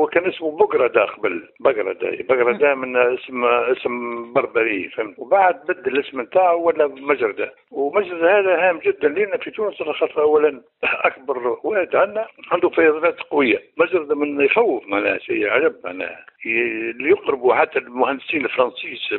هو كان اسمه بقردة قبل. بقردة. بقردة من اسم اسم بربري فهمت؟ وبعد بدل الاسم نتاعو ولا مجردة. ومجردة هذا هام جدا لنا في تونس خاطر اولا أكبر واد عندنا عنده فيضانات قوية. مجردة من يخوف معناها شيء عجب معناها. اللي يقربوا حتى المهندسين الفرنسيس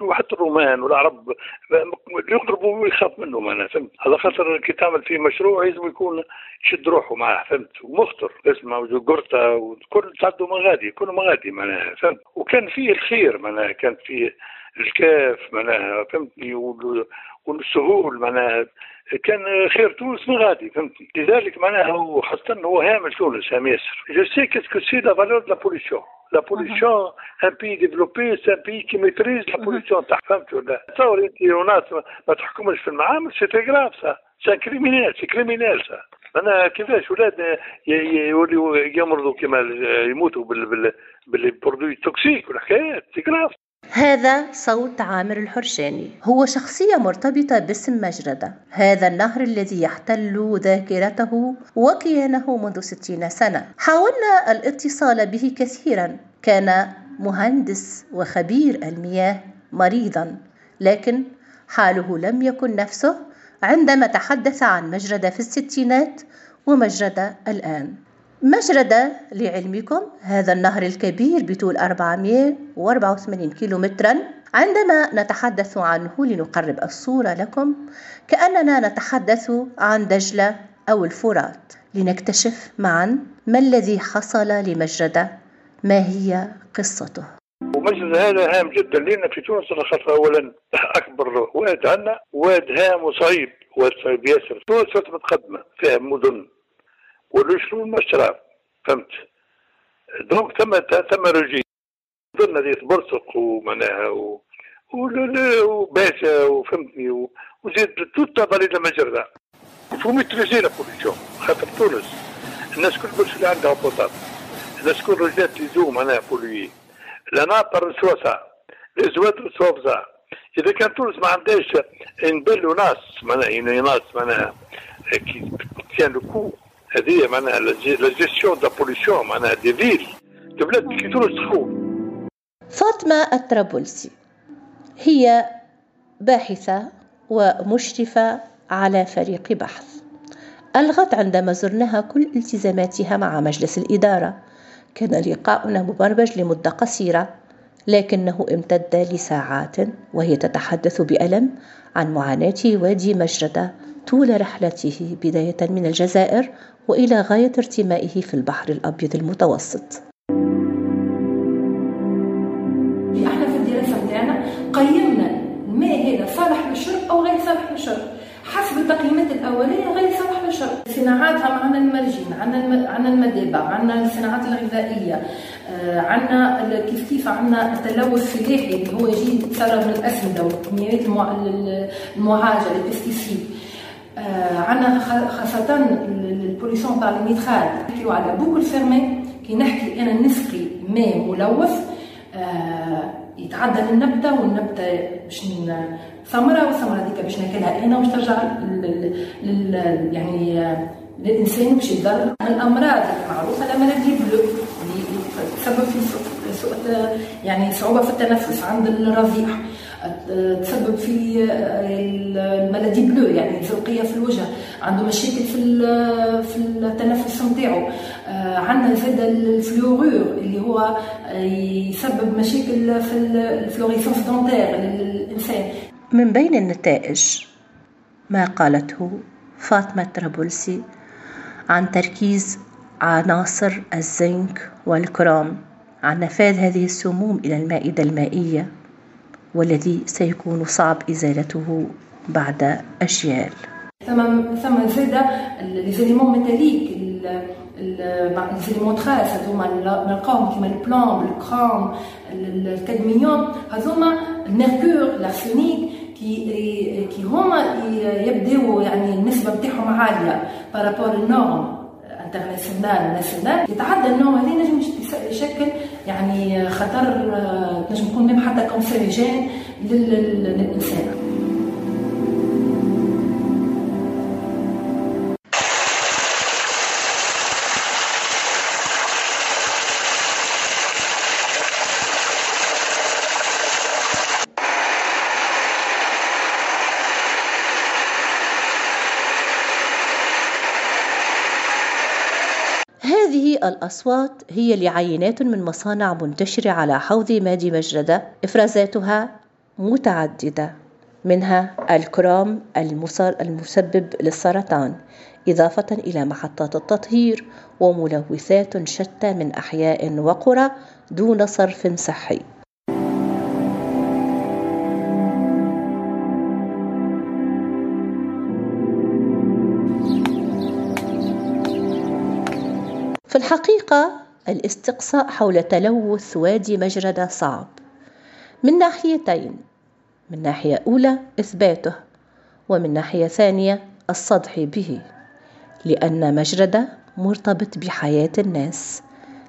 وحتى الرومان والعرب اللي يقربوا يخاف منه معناها فهمت؟ على خاطر كي تعمل فيه مشروع لازم يكون يشد روحه معاه فهمت؟ ومخطر. اسمه جورتا وكل تعدوا مغادي كل مغادي معناها فهمت؟ وكان فيه الخير معناها كان فيه الكاف معناها فهمتني والسهول معناها كان خير تونس مغادي فهمتني لذلك معناها هو خاصة هو هامل تونس هام ياسر. je sais qu'est-ce que c'est la valeur de la pollution la pollution un pays développé c'est un pays qui maîtrise la pollution تاع فهمت ولا تصور انت وناس ما تحكمش في المعامل c'est très grave ça c'est criminel c'est criminel ça أنا كيفاش ولاد يوليو يمرضوا كما يموتوا بال produits toxiques والحكايات c'est grave هذا صوت عامر الحرشاني. هو شخصية مرتبطة باسم مجردة. هذا النهر الذي يحتل ذاكرته وكيانه منذ ستين سنة. حاولنا الاتصال به كثيرا. كان مهندس وخبير المياه مريضا. لكن حاله لم يكن نفسه عندما تحدث عن مجردة في الستينات ومجردة الآن. مجردة لعلمكم هذا النهر الكبير بطول 484 كيلومترا. عندما نتحدث عنه لنقرب الصورة لكم كأننا نتحدث عن دجلة أو الفرات. لنكتشف معا ما الذي حصل لمجردة ما هي قصته؟ ومجلس هذا هام جدا. لنا في تونس خاطر اولا أكبر واد عندنا واد هام وصعيب واد صعيب ياسر. تونس متقدمه فيها مدن. والشنو مشرب فهمت؟ دونك ثم ثم رجي ظن ديت برسق ومعناها و... وباشا وفهمتني وزيد توتا بريد المجرة فو ميتريزي لا بوليسيون خاطر تونس. الناس كل برش اللي عندها بوطاب الناس كل رجلات يزو معناها بولوي لا ناطر سواسا الازوات سوافزا إذا كان تونس ما عندهاش نبلوا ناس معناها ناس معناها كي كان لو هذه معناها لا جيستيون دا بوليسيون معناها دي فيل دي بلاد كي تونس تخون فاطمة الطرابلسي هي باحثة ومشرفة على فريق بحث. ألغت عندما زرناها كل التزاماتها مع مجلس الإدارة. كان لقاؤنا مبرمج لمدة قصيرة لكنه امتد لساعات وهي تتحدث بألم عن معاناة وادي مجردة طول رحلته بداية من الجزائر وإلى غاية ارتمائه في البحر الأبيض المتوسط. إحنا في الدراسة بتاعنا قيمنا الماء هذا صالح للشرب أو غير صالح للشرب حسب التقييمات الأولية غير صالح للشرب صناعاتها معنا المرجين عندنا عندنا المدابع عندنا الصناعات الغذائية آه، عندنا كيف كيف عندنا التلوث الفلاحي اللي هو يجي يتسرب من الاسمده والكميات المعالجة لل pesticides. آه، عندنا خاصة ال pollution تاع ال nitrates نحكيو على boucle fermée كي نحكي أنا نسقي ماء ملوث آه، يتعدى للنبتة والنبتة باش ثمرة والثمرة هذيك باش ناكلها أنا واش ترجع لل يعني للإنسان باش يضر الأمراض المعروفه الملادي بلو اللي تسبب في سوء يعني صعوبة في التنفس عند الرضيع. تسبب في الملادي بلو يعني الزرقيه في الوجه عنده مشاكل في في التنفس نتاعو. عندنا زاد ال fluorure اللي هو يسبب مشاكل في ال fluorescence dentaire للإنسان. من بين النتائج ما قالته فاطمة طرابلسي عن تركيز عناصر الزنك والكروم عن نفاذ هذه السموم إلى المائدة المائية. والذي سيكون صعب إزالته بعد أجيال ثم زاد les éléments métalliques les éléments traces هذوما نلقاهم كيما ال plomb ال chrome ال cadmium هذوما ال mercure l'arsenic كي كي هما يبداو يعني النسبة نتاعهم عالية par rapport ال normes internationales nationales يتعدى ال normes هذه نجم يشكل يعني خطر نجم يكون même حتى cancérigène للإنسان. الأصوات هي لعينات من مصانع منتشرة على حوض مادي مجردة إفرازاتها متعددة منها الكروم المسبب للسرطان إضافة إلى محطات التطهير وملوثات شتى من أحياء وقرى دون صرف صحي. في الحقيقة الاستقصاء حول تلوث وادي مجردة صعب. من ناحيتين من ناحية أولى إثباته ومن ناحية ثانية الصدح به لأن مجردة مرتبط بحياة الناس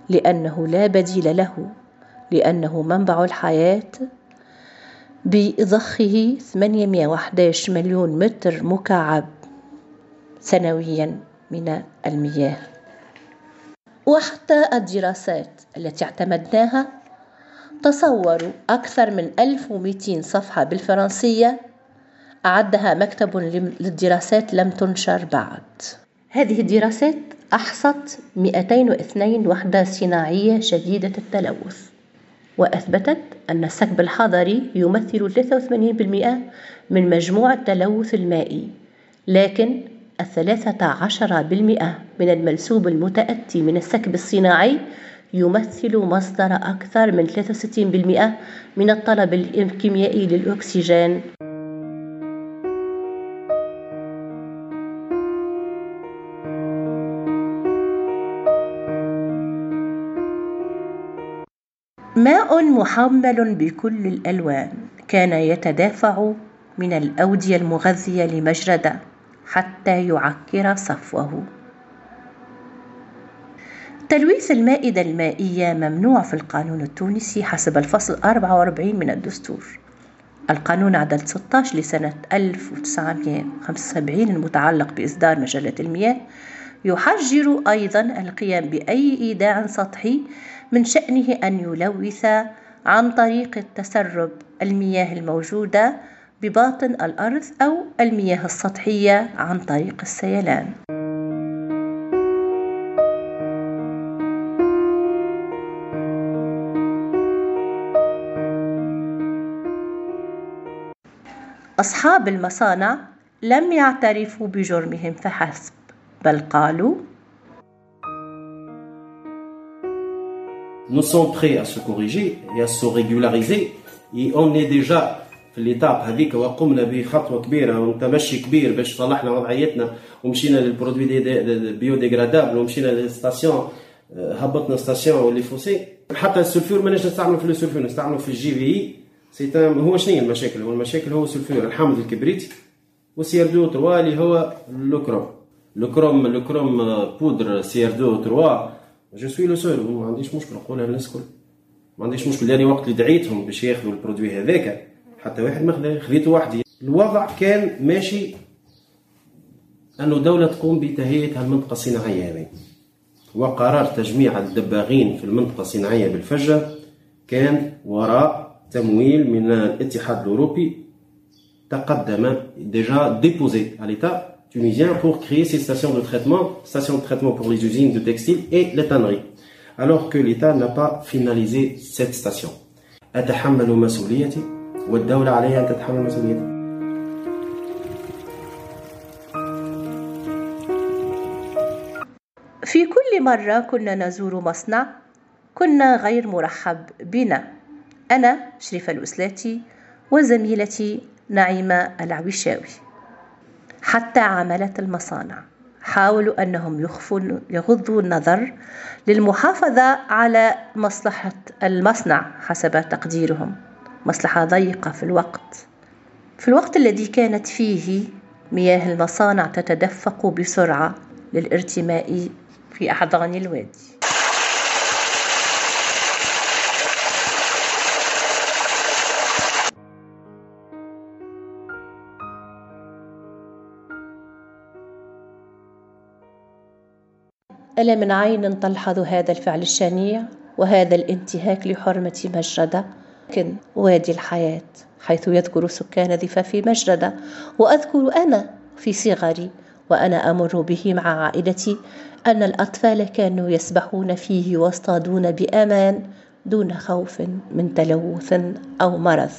لأنه لا بديل له لأنه منبع الحياة. بضخه 811 مليون متر مكعب سنويا من المياه. وحتى الدراسات التي اعتمدناها تصوروا أكثر من 1200 صفحة بالفرنسية. أعدها مكتب للدراسات لم تنشر بعد. هذه الدراسات أحصت 202 وحدة صناعية شديدة التلوث وأثبتت أن السكب الحضري يمثل 83% من مجموع التلوث المائي لكن الثلاثة عشر بالمئة من الملسوب المتأتي من السكب الصناعي يمثل مصدر أكثر من 63% من الطلب الكيميائي للأكسجين. ماء محمل بكل الألوان. كان يتدافع من الأودية المغذية لمجردة. حتى يعكر صفوه. تلويث المائدة المائية ممنوع في القانون التونسي حسب الفصل 44 من الدستور. القانون عدد 16 لسنة 1975 المتعلق بإصدار مجلة المياه. يحجر أيضا القيام بأي إيداع سطحي من شأنه أن يلوث عن طريق التسرب المياه الموجودة بباطن الأرض أو المياه السطحية عن طريق السيلان. أصحاب المصانع لم يعترفوا بجرمهم فحسب بل قالوا Nous sommes prêts à se corriger et à se régulariser et on est déjà في l'étape هذيك وقمنا بخطوة كبيرة وتمشي كبير باش صلحنا وضعيتنا ومشينا لل produits des biodégradables ومشينا لل station. هبطنا station و les fosses. حتى ال sulfure ما نستعملوا في ال sulfure نستعملوا في الجي في اي. سي هو شنو المشاكل؟ هو المشاكل هو ال sulfure الحامض الكبريتي و CR deux 3 اللي هو le chrome le chrome le chrome poudre CR deux 3 je suis le seul ما عنديش مشكل. نقولها للناس الكل. ما عنديش مشكل. لأني وقت اللي دعيتهم باش ياخذوا ال produit هذاك حتى واحد ما خذيته وحدي. الوضع كان ماشي أنه دولة تقوم بتهيئة المنطقة الصناعية هذه وقرار تجميع الدباغين في المنطقة الصناعية بالفجة كان وراء تمويل من الاتحاد الأوروبي تقدم déjà déposé à l'État tunisien pour créer ces stations de traitement, stations de traitement pour les usines de textile et les alors que l'État n'a pas finalisé cette station. أتحمل مسؤوليتي؟ والدولة عليها أن تتحمل مسؤوليتها. في كل مرة كنا نزور مصنع كنا غير مرحب بنا. أنا شريفة الأسلاتي وزميلتي نعيمة العويشاوي. حتى عملة المصانع. حاولوا أنهم يخفوا يغضوا النظر للمحافظة على مصلحة المصنع حسب تقديرهم. مصلحة ضيقة في الوقت. في الوقت الذي كانت فيه مياه المصانع تتدفق بسرعة للارتماء في أحضان الوادي. ألا من عين تلحظ هذا الفعل الشنيع وهذا الانتهاك لحرمة مجردة؟ لكن وادي الحياة حيث يذكر سكان ضفاف مجردة وأذكر أنا في صغري وأنا أمر به مع عائلتي أن الأطفال كانوا يسبحون فيه واصطادون بأمان دون خوف من تلوث أو مرض.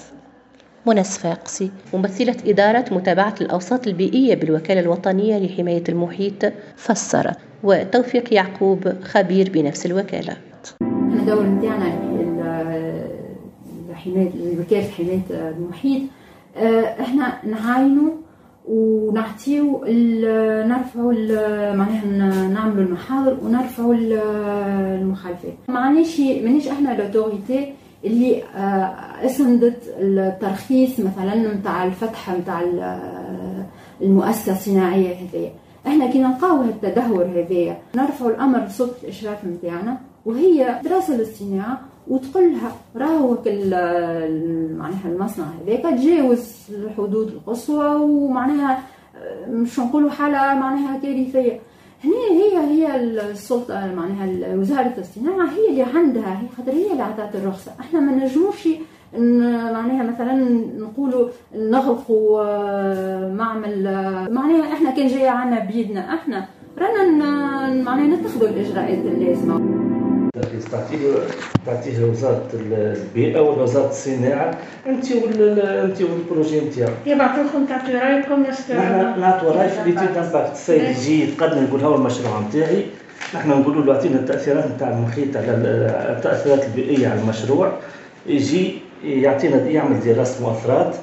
منى صفاقسي ممثلة إدارة متابعة الأوساط البيئية بالوكالة الوطنية لحماية المحيط فسرت. وتوفيق يعقوب خبير بنفس الوكالة. الدور نتاعنا حماية وكالة حماية المحيط. آه، إحنا نعاينوا ونعطيو نرفعوا معناها نعملوا المحاضر ونرفعوا المخالفات. معناش مانيش إحنا لوتوريتي اللي آه، أسندت الترخيص مثلا نتاع الفتح نتاع المؤسسة الصناعية هذيا إحنا كي نلقاو التدهور هذايا نرفعوا الأمر صوت الإشراف نتاعنا وهي دراسة للصناعة وتقول لها راهو معناها المصنع هذاك تجاوز الحدود القصوى ومعناها آه، مش نقولوا حالة معناها كارثية. هنا هي هي السلطة معناها وزاره الصناعه هي اللي عندها هي خاطر هي اللي عطات الرخصة. إحنا ما نجموش معناها مثلا نقولوا نغلقوا آه، معمل آه، معناها إحنا كان جاية عنا بيدنا إحنا. رانا معناها نتخذوا الإجراءات اللازمة. تعطيه تعطيه وزاره البيئة ولا وزاره الصناعة. أنت ولا أنت وال projet نتاعك. يبعثوا لكم تعطيو رايكم نحن نعطوا راي في l'étude d'impact السيد يجي يتقدم يقول هو المشروع نتاعي. نحن نقولوا له أعطينا التأثيرات نتاع المحيط على التأثيرات البيئية على المشروع. يجي يعطينا يعمل دراسه مؤثرات.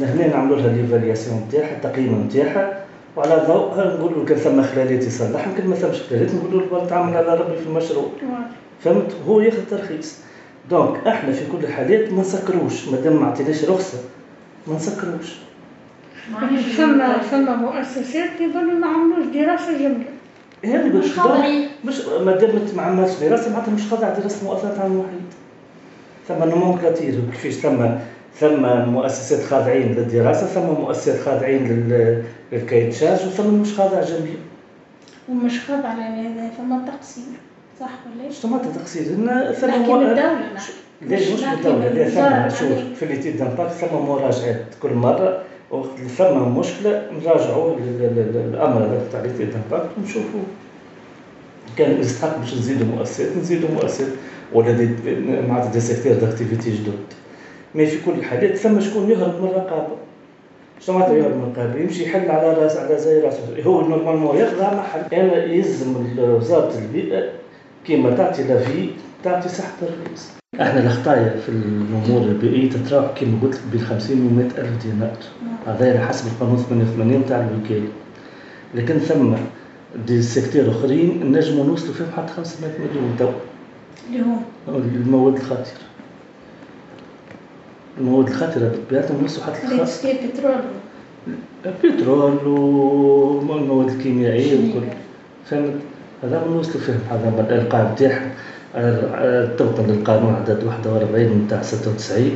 هنا نعملوا لها l'évaluation نتاعها التقييم نتاعها. وعلى ضوء نقولوا كان ثم خلالات يصلح. يمكن ما ثمش خلالات نقولوا له تعمل على ربي في المشروع. فهمت؟ هو ياخذ ترخيص. donc إحنا في كل الحالات ما نسكروش. ما دام ما عطيناش رخصة ما نسكروش. ثم ثم مؤسسات يظلوا ما عملوش دراسة جمله هذه مش خاضعين. مش ما دام ما عملش دراسة معناتها مش خاضع دراسة مؤسسات على المحيط ثم nomenclature كيفاش ثم ثم مؤسسات خاضعين للدراسة ثم مؤسسات خاضعين للكيتشاج وثم مش خاضع جميع. ومش خاضع يعني ثم تقسيم صح ولا إيش؟ ما تقصير ثم الدولة ليش مش الدولة لا ثم شوف في l'étude d'impact ثم مراجعات كل مرة. وقت ثم مشكلة نراجعوا الأمر هذا تاع l'étude d'impact ونشوفوا كان يستحق باش نزيدوا مؤسسات نزيدوا مؤسسات. ولا دي معناتها des secteurs d'activité جدد. mais في كل الحالات ثم شكون يهرب من الرقابة شنو معناتها يهرب من الرقابة يمشي يحل على راس على زي راسه هو normalement يخضع محل. أنا يلزم وزارة البيئة. كيما تعطي l'avis تعطي صحة الرئيس. إحنا الخطايا في الأمور البيئية تتراوح كما قلت لك بين 50 و 100 ألف دينار. هذا حسب القانون 88 تاع الوكاله لكن ثم دي سيكتير أخرين نجموا نوصلوا فيهم حتى 500 مليون تو اللي هو؟ المواد الخطره المواد الخطره بطبيعتها نوصلوا حتى الخاص بترول؟ بترول والمواد الكيميائيه وكل. فهمت؟ هذا نوصلوا فيه هذا الإلقاء نتاعها طبقا للقانون عدد 41 نتاع 96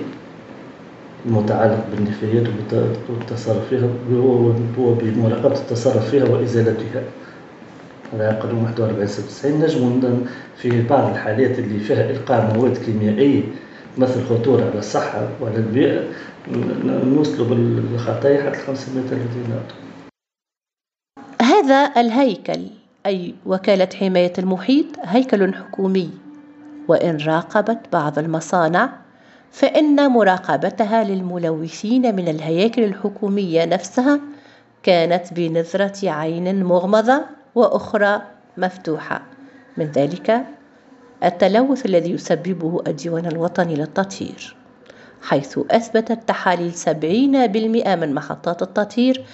المتعلق بالنفايات والتصرف فيها وبمراقبة التصرف فيها وإزالتها. هذا قانون 41 96 نجم في بعض الحالات اللي فيها إلقاء مواد كيميائية مثل خطورة على الصحة وعلى البيئة نوصلوا بالخطايا حتى 500 ألف دينار هذا الهيكل. أي وكالة حماية المحيط هيكل حكومي وإن راقبت بعض المصانع فإن مراقبتها للملوثين من الهياكل الحكومية نفسها كانت بنظرة عين مغمضة وأخرى مفتوحة. من ذلك التلوث الذي يسببه الديوان الوطني للتطهير حيث أثبتت تحاليل 70% من محطات التطهير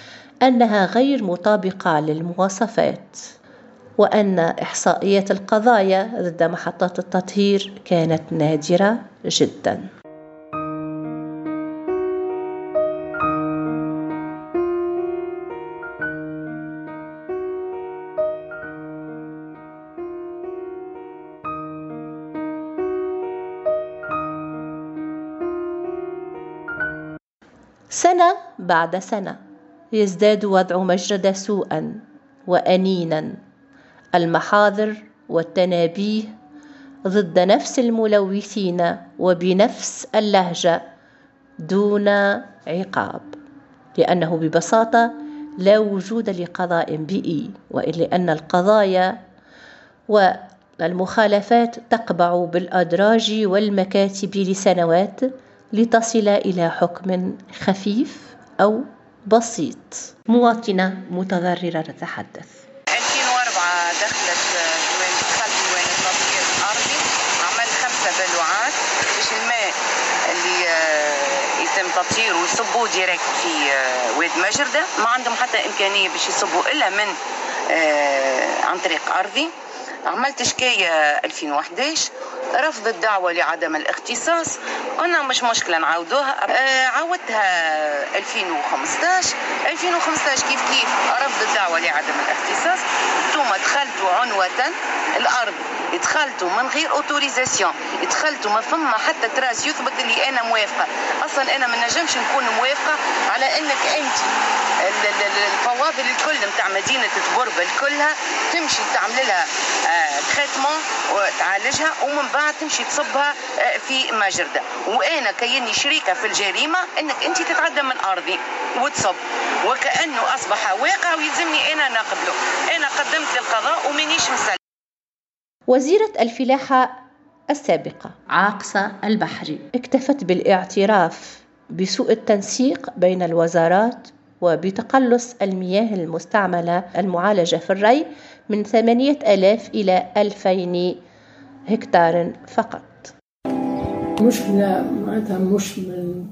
أنها غير مطابقة للمواصفات. وأن إحصائيات القضايا ضد محطات التطهير كانت نادرة جدا. سنة بعد سنة يزداد وضع مجرد سوءا وأنينا. المحاضر والتنابيه ضد نفس الملوثين وبنفس اللهجة دون عقاب لأنه ببساطة لا وجود لقضاء بيئي وإن لأن القضايا والمخالفات تقبع بالأدراج والمكاتب لسنوات لتصل إلى حكم خفيف أو بسيط. مواطنة متضررة تتحدث. 2004 دخلت وين دخلت وين التطهير الأرضي عملت خمسة بلوعات باش الماء اللي آه، يتم تطهيره ويصبوه ديريكت في آه، واد مجردة ما عندهم حتى إمكانية باش يصبوا إلا من آه، عن طريق أرضي. عملت شكاية 2011 رفض الدعوة لعدم الاختصاص. قلنا مش مشكلة نعاودوها. آه عاودتها 2015 2015 كيف كيف؟ رفض الدعوة لعدم الاختصاص. ثم دخلتوا عنوة الأرض دخلتوا من غير اوتوريزاسيون دخلتوا ما فما حتى تراس يثبت اللي أنا موافقة. أصلا أنا ما نجمش نكون موافقة على إنك أنت الفواضل الكل نتاع مدينة تبربل كلها تمشي تعمل لها تريتمون وتعالجها ومن بعد تمشي تصبها آه، في مجرده وأنا كيني شريكة في الجريمة إنك أنت تتعدى من أرضي وتصب. وكأنه أصبح واقع ويلزمني أنا نقبله. أنا قدمت للقضاء ومانيش مسلم وزيرة الفلاحة السابقة. عاقصة البحري. اكتفت بالإعتراف بسوء التنسيق بين الوزارات وبتقلص المياه المستعملة المعالجة في الري من ثمانية ألاف إلى ألفين هكتار فقط. مشكلة معناتها مش من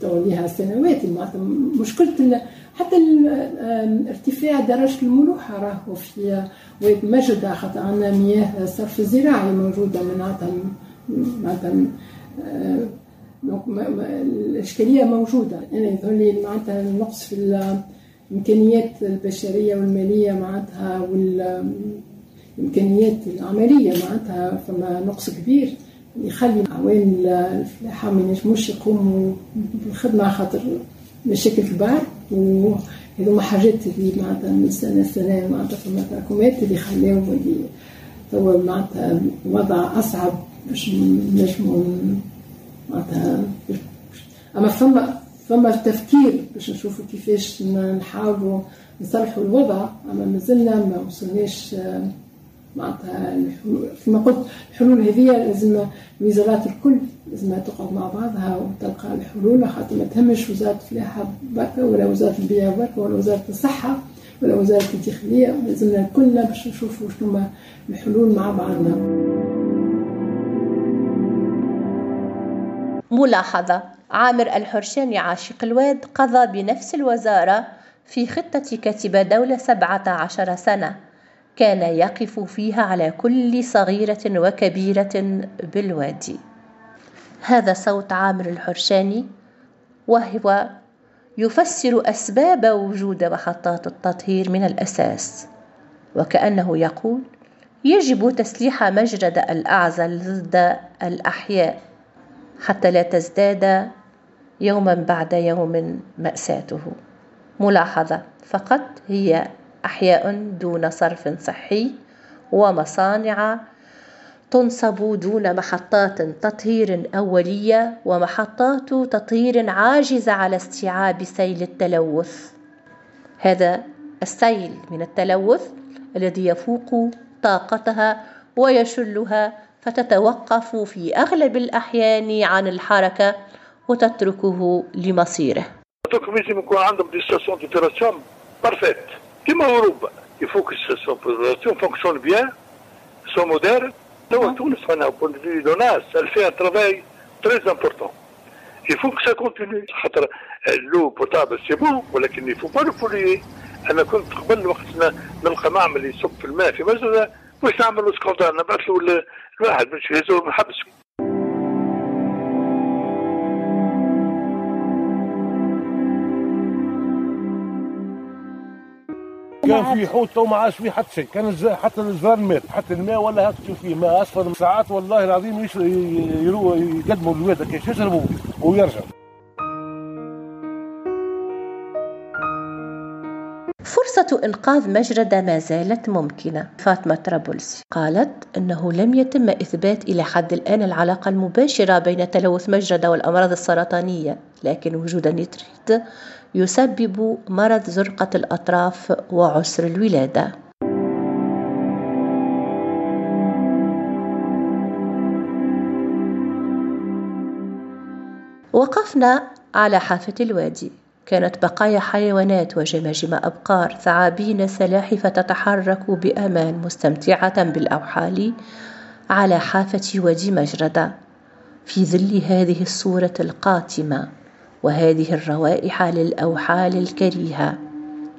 توليها سنوات معناتها مشكلة حتى ارتفاع درجة الملوحة راهو في واد مجدة خاطر عندنا مياه صرف زراعي موجودة معناتها معناتها دونك الاشكاليه موجوده أنا يظهر لي معناتها النقص في الامكانيات البشريه والماليه معناتها والامكانيات العملية معناتها فما نقص كبير يخلي عوان الفلاحه ما ينجموش يقوموا بالخدمه خاطر مشاكل كبار وهذوما حاجات اللي معناتها من سنه لسنه معناتها فما تراكمات اللي خلاو اللي توا معناتها وضع اصعب باش نجموا معناتها أما فما فما تفكير باش نشوفوا كيفاش نحاولوا نصلحوا الوضع أما مازلنا ما وصلناش معناتها كما قلت الحلول هذه لازم الوزارات الكل لازم تقعد مع بعضها وتلقى الحلول خاطر ما تهمش وزارة الفلاحة بركة ولا وزارة البيئه بركة ولا وزارة الصحة ولا وزارة الداخلية لازمنا كلنا باش نشوفوا شنو الحلول مع بعضنا. ملاحظة. عامر الحرشاني عاشق الواد قضى بنفس الوزارة في خطة كتب دولة سبعة عشر سنة. كان يقف فيها على كل صغيرة وكبيرة بالوادي. هذا صوت عامر الحرشاني وهو يفسر أسباب وجود محطات التطهير من الأساس. وكأنه يقول يجب تسليح مجرد الأعزل ضد الأحياء. حتى لا تزداد يوما بعد يوم مأساته. ملاحظة فقط هي أحياء دون صرف صحي ومصانع تنصب دون محطات تطهير أولية ومحطات تطهير عاجزة على استيعاب سيل التلوث. هذا السيل من التلوث الذي يفوق طاقتها ويشلها فتتوقف في أغلب الأحيان عن الحركة وتتركه لمصيره. لازم يكون عندهم des stations d'épuration parfaites كيما اوروبا il faut que stations fonctionnent bien sont modernes توا تونس أنا bon دو دو ناس elle fait un travail très important il faut que ça continue خاطر l'eau potable c'est bon ولكن faut pas le polluer أنا كنت قبل وقت نلقى معمل يصب في الماء في مجرى واش نعملوا secondaire نبعث له الواحد باش يهزوا من الحبس كان في حوت تو ما عادش فيه حتى شيء. كان حتى الزرار مات. حتى الماء ولا تشوف فيه. ماء اصفر ساعات والله العظيم يقدموا الواد كيف يشربوا ويرجعوا. فرصة إنقاذ مجردة ما زالت ممكنة. فاطمة طرابلسي قالت أنه لم يتم إثبات إلى حد الآن العلاقة المباشرة بين تلوث مجردة والأمراض السرطانية لكن وجود النيتريت يسبب مرض زرقة الأطراف وعسر الولادة. وقفنا على حافة الوادي. كانت بقايا حيوانات وجماجم أبقار ثعابين سلاحف تتحرك بأمان مستمتعة بالأوحال على حافة وادي مجردة. في ظل هذه الصورة القاتمة وهذه الروائح للأوحال الكريهة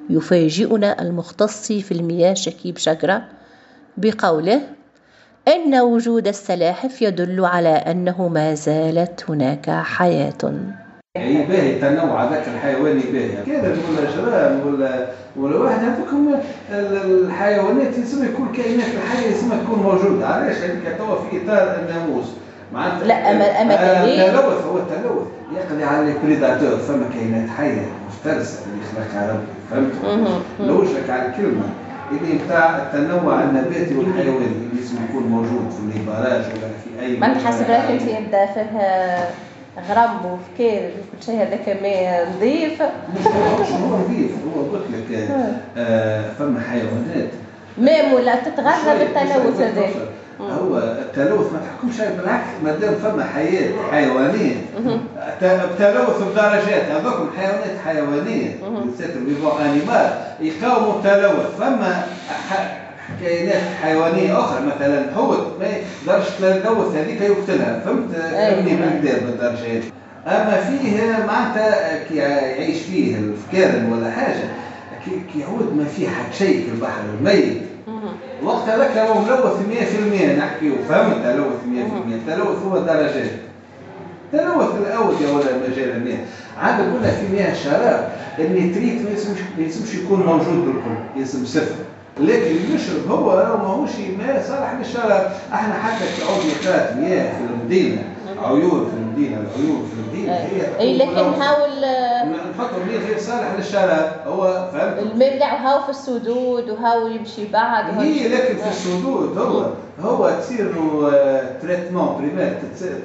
يفاجئنا المختص في المياه شكيب شجرة بقوله إن وجود السلاحف يدل على أنه ما زالت هناك حياة. هي باهي التنوع هذاك الحيواني باهي. كذا ولا جرام ولا ولا واحد هذوك الحيوانات يسمى يكون كائنات الحية يسمى تكون موجودة. علاش؟ هذيك توا في إطار الناموس. معناتها لا اما أما التلوث هو التلوث. يقضي على البريداتور فما كائنات حية مفترسة اللي خلقها ربي فهمت؟ نوجه لك على الكلمة. اللي بتاع التنوع النباتي والحيواني اللي لازم يكون موجود في البراج ولا في أي ما حسب رايك أنت يبدا فيها غرام وفكير كل شيء هذاك ماء نظيف. مش هو نظيف هو قلت لك فما حيوانات. ماء ولا تتغذى بالتلوث هذاك. هو التلوث ما تحكمش بالعكس ما دام فما حياة حيوانية. التلوث بدرجات هذوك حيوانات حيوانية. سيتر انيمال يقاوموا التلوث. فما كائنات حيوانية أخرى مثلا حوت ما درجة التلوث هذيك يقتلها. فهمت؟ ابني بالكدا بالدرجات أما فيه معناتها كي يعيش فيه الفكارن ولا حاجة كي يعود ما فيه حد شيء في البحر الميت. وقت هذاك هو ملوث 100% نحكيو. فهمت؟ تلوث 100% التلوث هو درجات تلوث الأودية ولا مجال المياه. عاد قلنا في مياه الشراب النيتريت ما يسمش يكون موجود بالكل يسم صفر لكن يشرب هو ماهوش ماء صالح للشراب أحنا حتى في عضويات مياه في المدينة عيون في المدينة العيون في المدينة هي أي لكن نحاول نحطوا الماء غير صالح للشراب هو فهمت؟ اللي هاو في السدود وهاو يمشي بعد هي لكن في السدود هو هو تصير له traitement primaire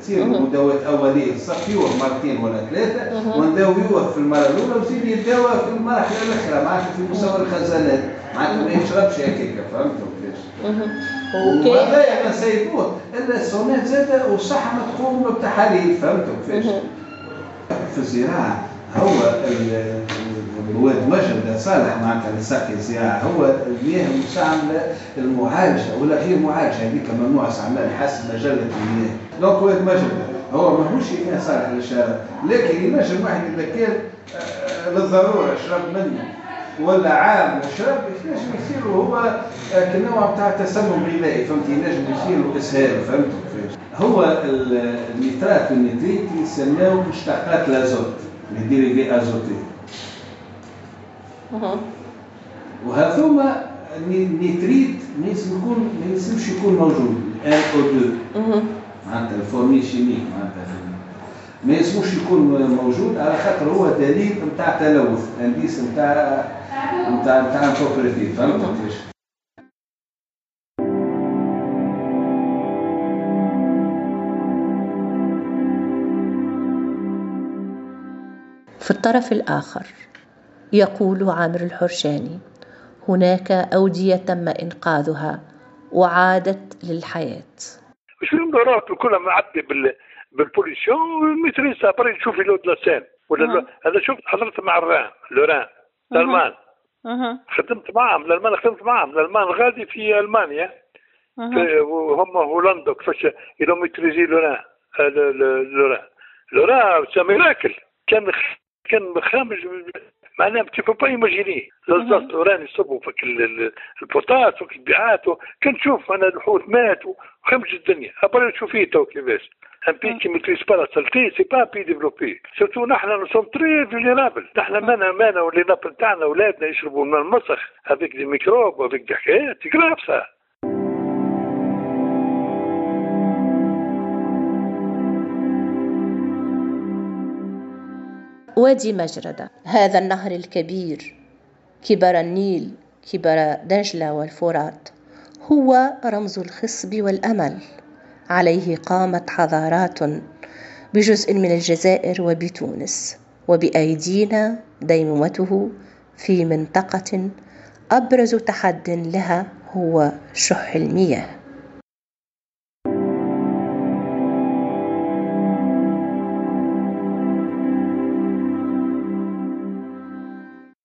تصير له مداوات أولية. صفيوه مرتين ولا ثلاثة ونداويوه في المرة الأولى ويزيد يداوى في المرحله الاخرى معناتها في مستوى الخزانات معناتها ما يشربش هكاك فهمتوا كيفاش وهذا ما سيبوه الا السوناد زاد والصحه ما تقوم بتحاليل. فهمتوا كيفاش؟ في الزراعة هو الواد مجد صالح معناتها لساقي الزراعة هو المياه المستعمله المعالجة ولا غير معالجة هذيك ممنوع استعمال حسب مجلة المياه. donc واد مجد هو ماهوش مياه صالح للشارع لكن ينجم واحد اذا كان للضرورة يشرب منه. ولا عام وشرب ينجم يصير هو كنوع بتاع تسمم غذائي فهمت ينجم يصير إسهال فهمت هو ال nitrate وال nitrite يسموه مشتقات ال azote les dérivés azotés. وهذوما ال nitrite ما يلزم يكون ما يلزمش يكون موجود NO 2 معناتها la formule chimique معناتها. ما يلزموش يكون موجود على خاطر هو دليل نتاع تلوث indice نتاع فهمت كيفاش في الطرف الآخر يقول عامر الحرشاني هناك أودية تم إنقاذها وعادت للحياة. مش فيهم دورات كلها معدي بال بالبوليسيون ميتريسا بري تشوفي لو لاسين ولا هذا شفت حضرت مع الران لوران خدمت معهم الالمان خدمت معهم الألمان غادي في ألمانيا. وهم هولندا كيفاش يلو ميتريزي لوران لوران لوران ميراكل كان كان خامج معناها تي با ايماجيني لزاز راني يصبوا فك البيعات كان تشوف أنا الحوت مات وخمج الدنيا ابرا تشوفيه تو كيفاش. ان بي كي ميتريس با لا سالتي سي با بي ديفلوبي. سورتو نحن نو سوم تري فيليرابل. نحن مانا مانا ولي نابل تاعنا اولادنا يشربوا الماء المسخ هذيك دي ميكروب هذيك دي حكايات كراف وادي مجردة هذا النهر الكبير كبر النيل كبر دجلة والفرات هو رمز الخصب والأمل. عليه قامت حضارات بجزء من الجزائر وبتونس وبأيدينا ديمومته في منطقة أبرز تحد لها هو شح المياه.